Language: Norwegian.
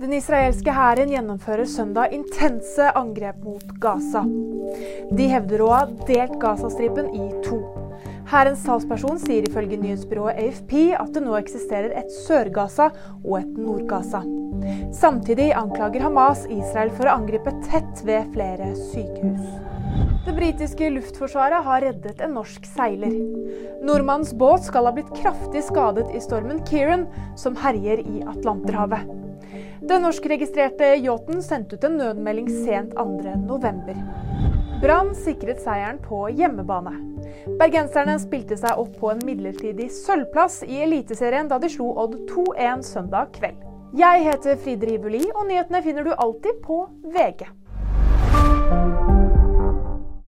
Den israelske hæren gjennomfører søndag intense angrep mot Gaza. De hevder å ha delt Gazastripen i to. Hærens talsperson sier ifølge nyhetsbyrået AFP at det nå eksisterer et Sør-Gaza og et Nord-Gaza. Samtidig anklager Hamas Israel for å angripe tett ved flere sykehus. Det britiske luftforsvaret har reddet en norsk seiler. Nordmannens båt skal ha blitt kraftig skadet i stormen Kieran, som herjer i Atlanterhavet. Den norskregistrerte yachten sendte ut en nødmelding sent 2.11. Brann sikret seieren på hjemmebane. Bergenserne spilte seg opp på en midlertidig sølvplass i Eliteserien da de slo Odd 2-1 søndag kveld. Jeg heter Fride Ribuli, og nyhetene finner du alltid på VG.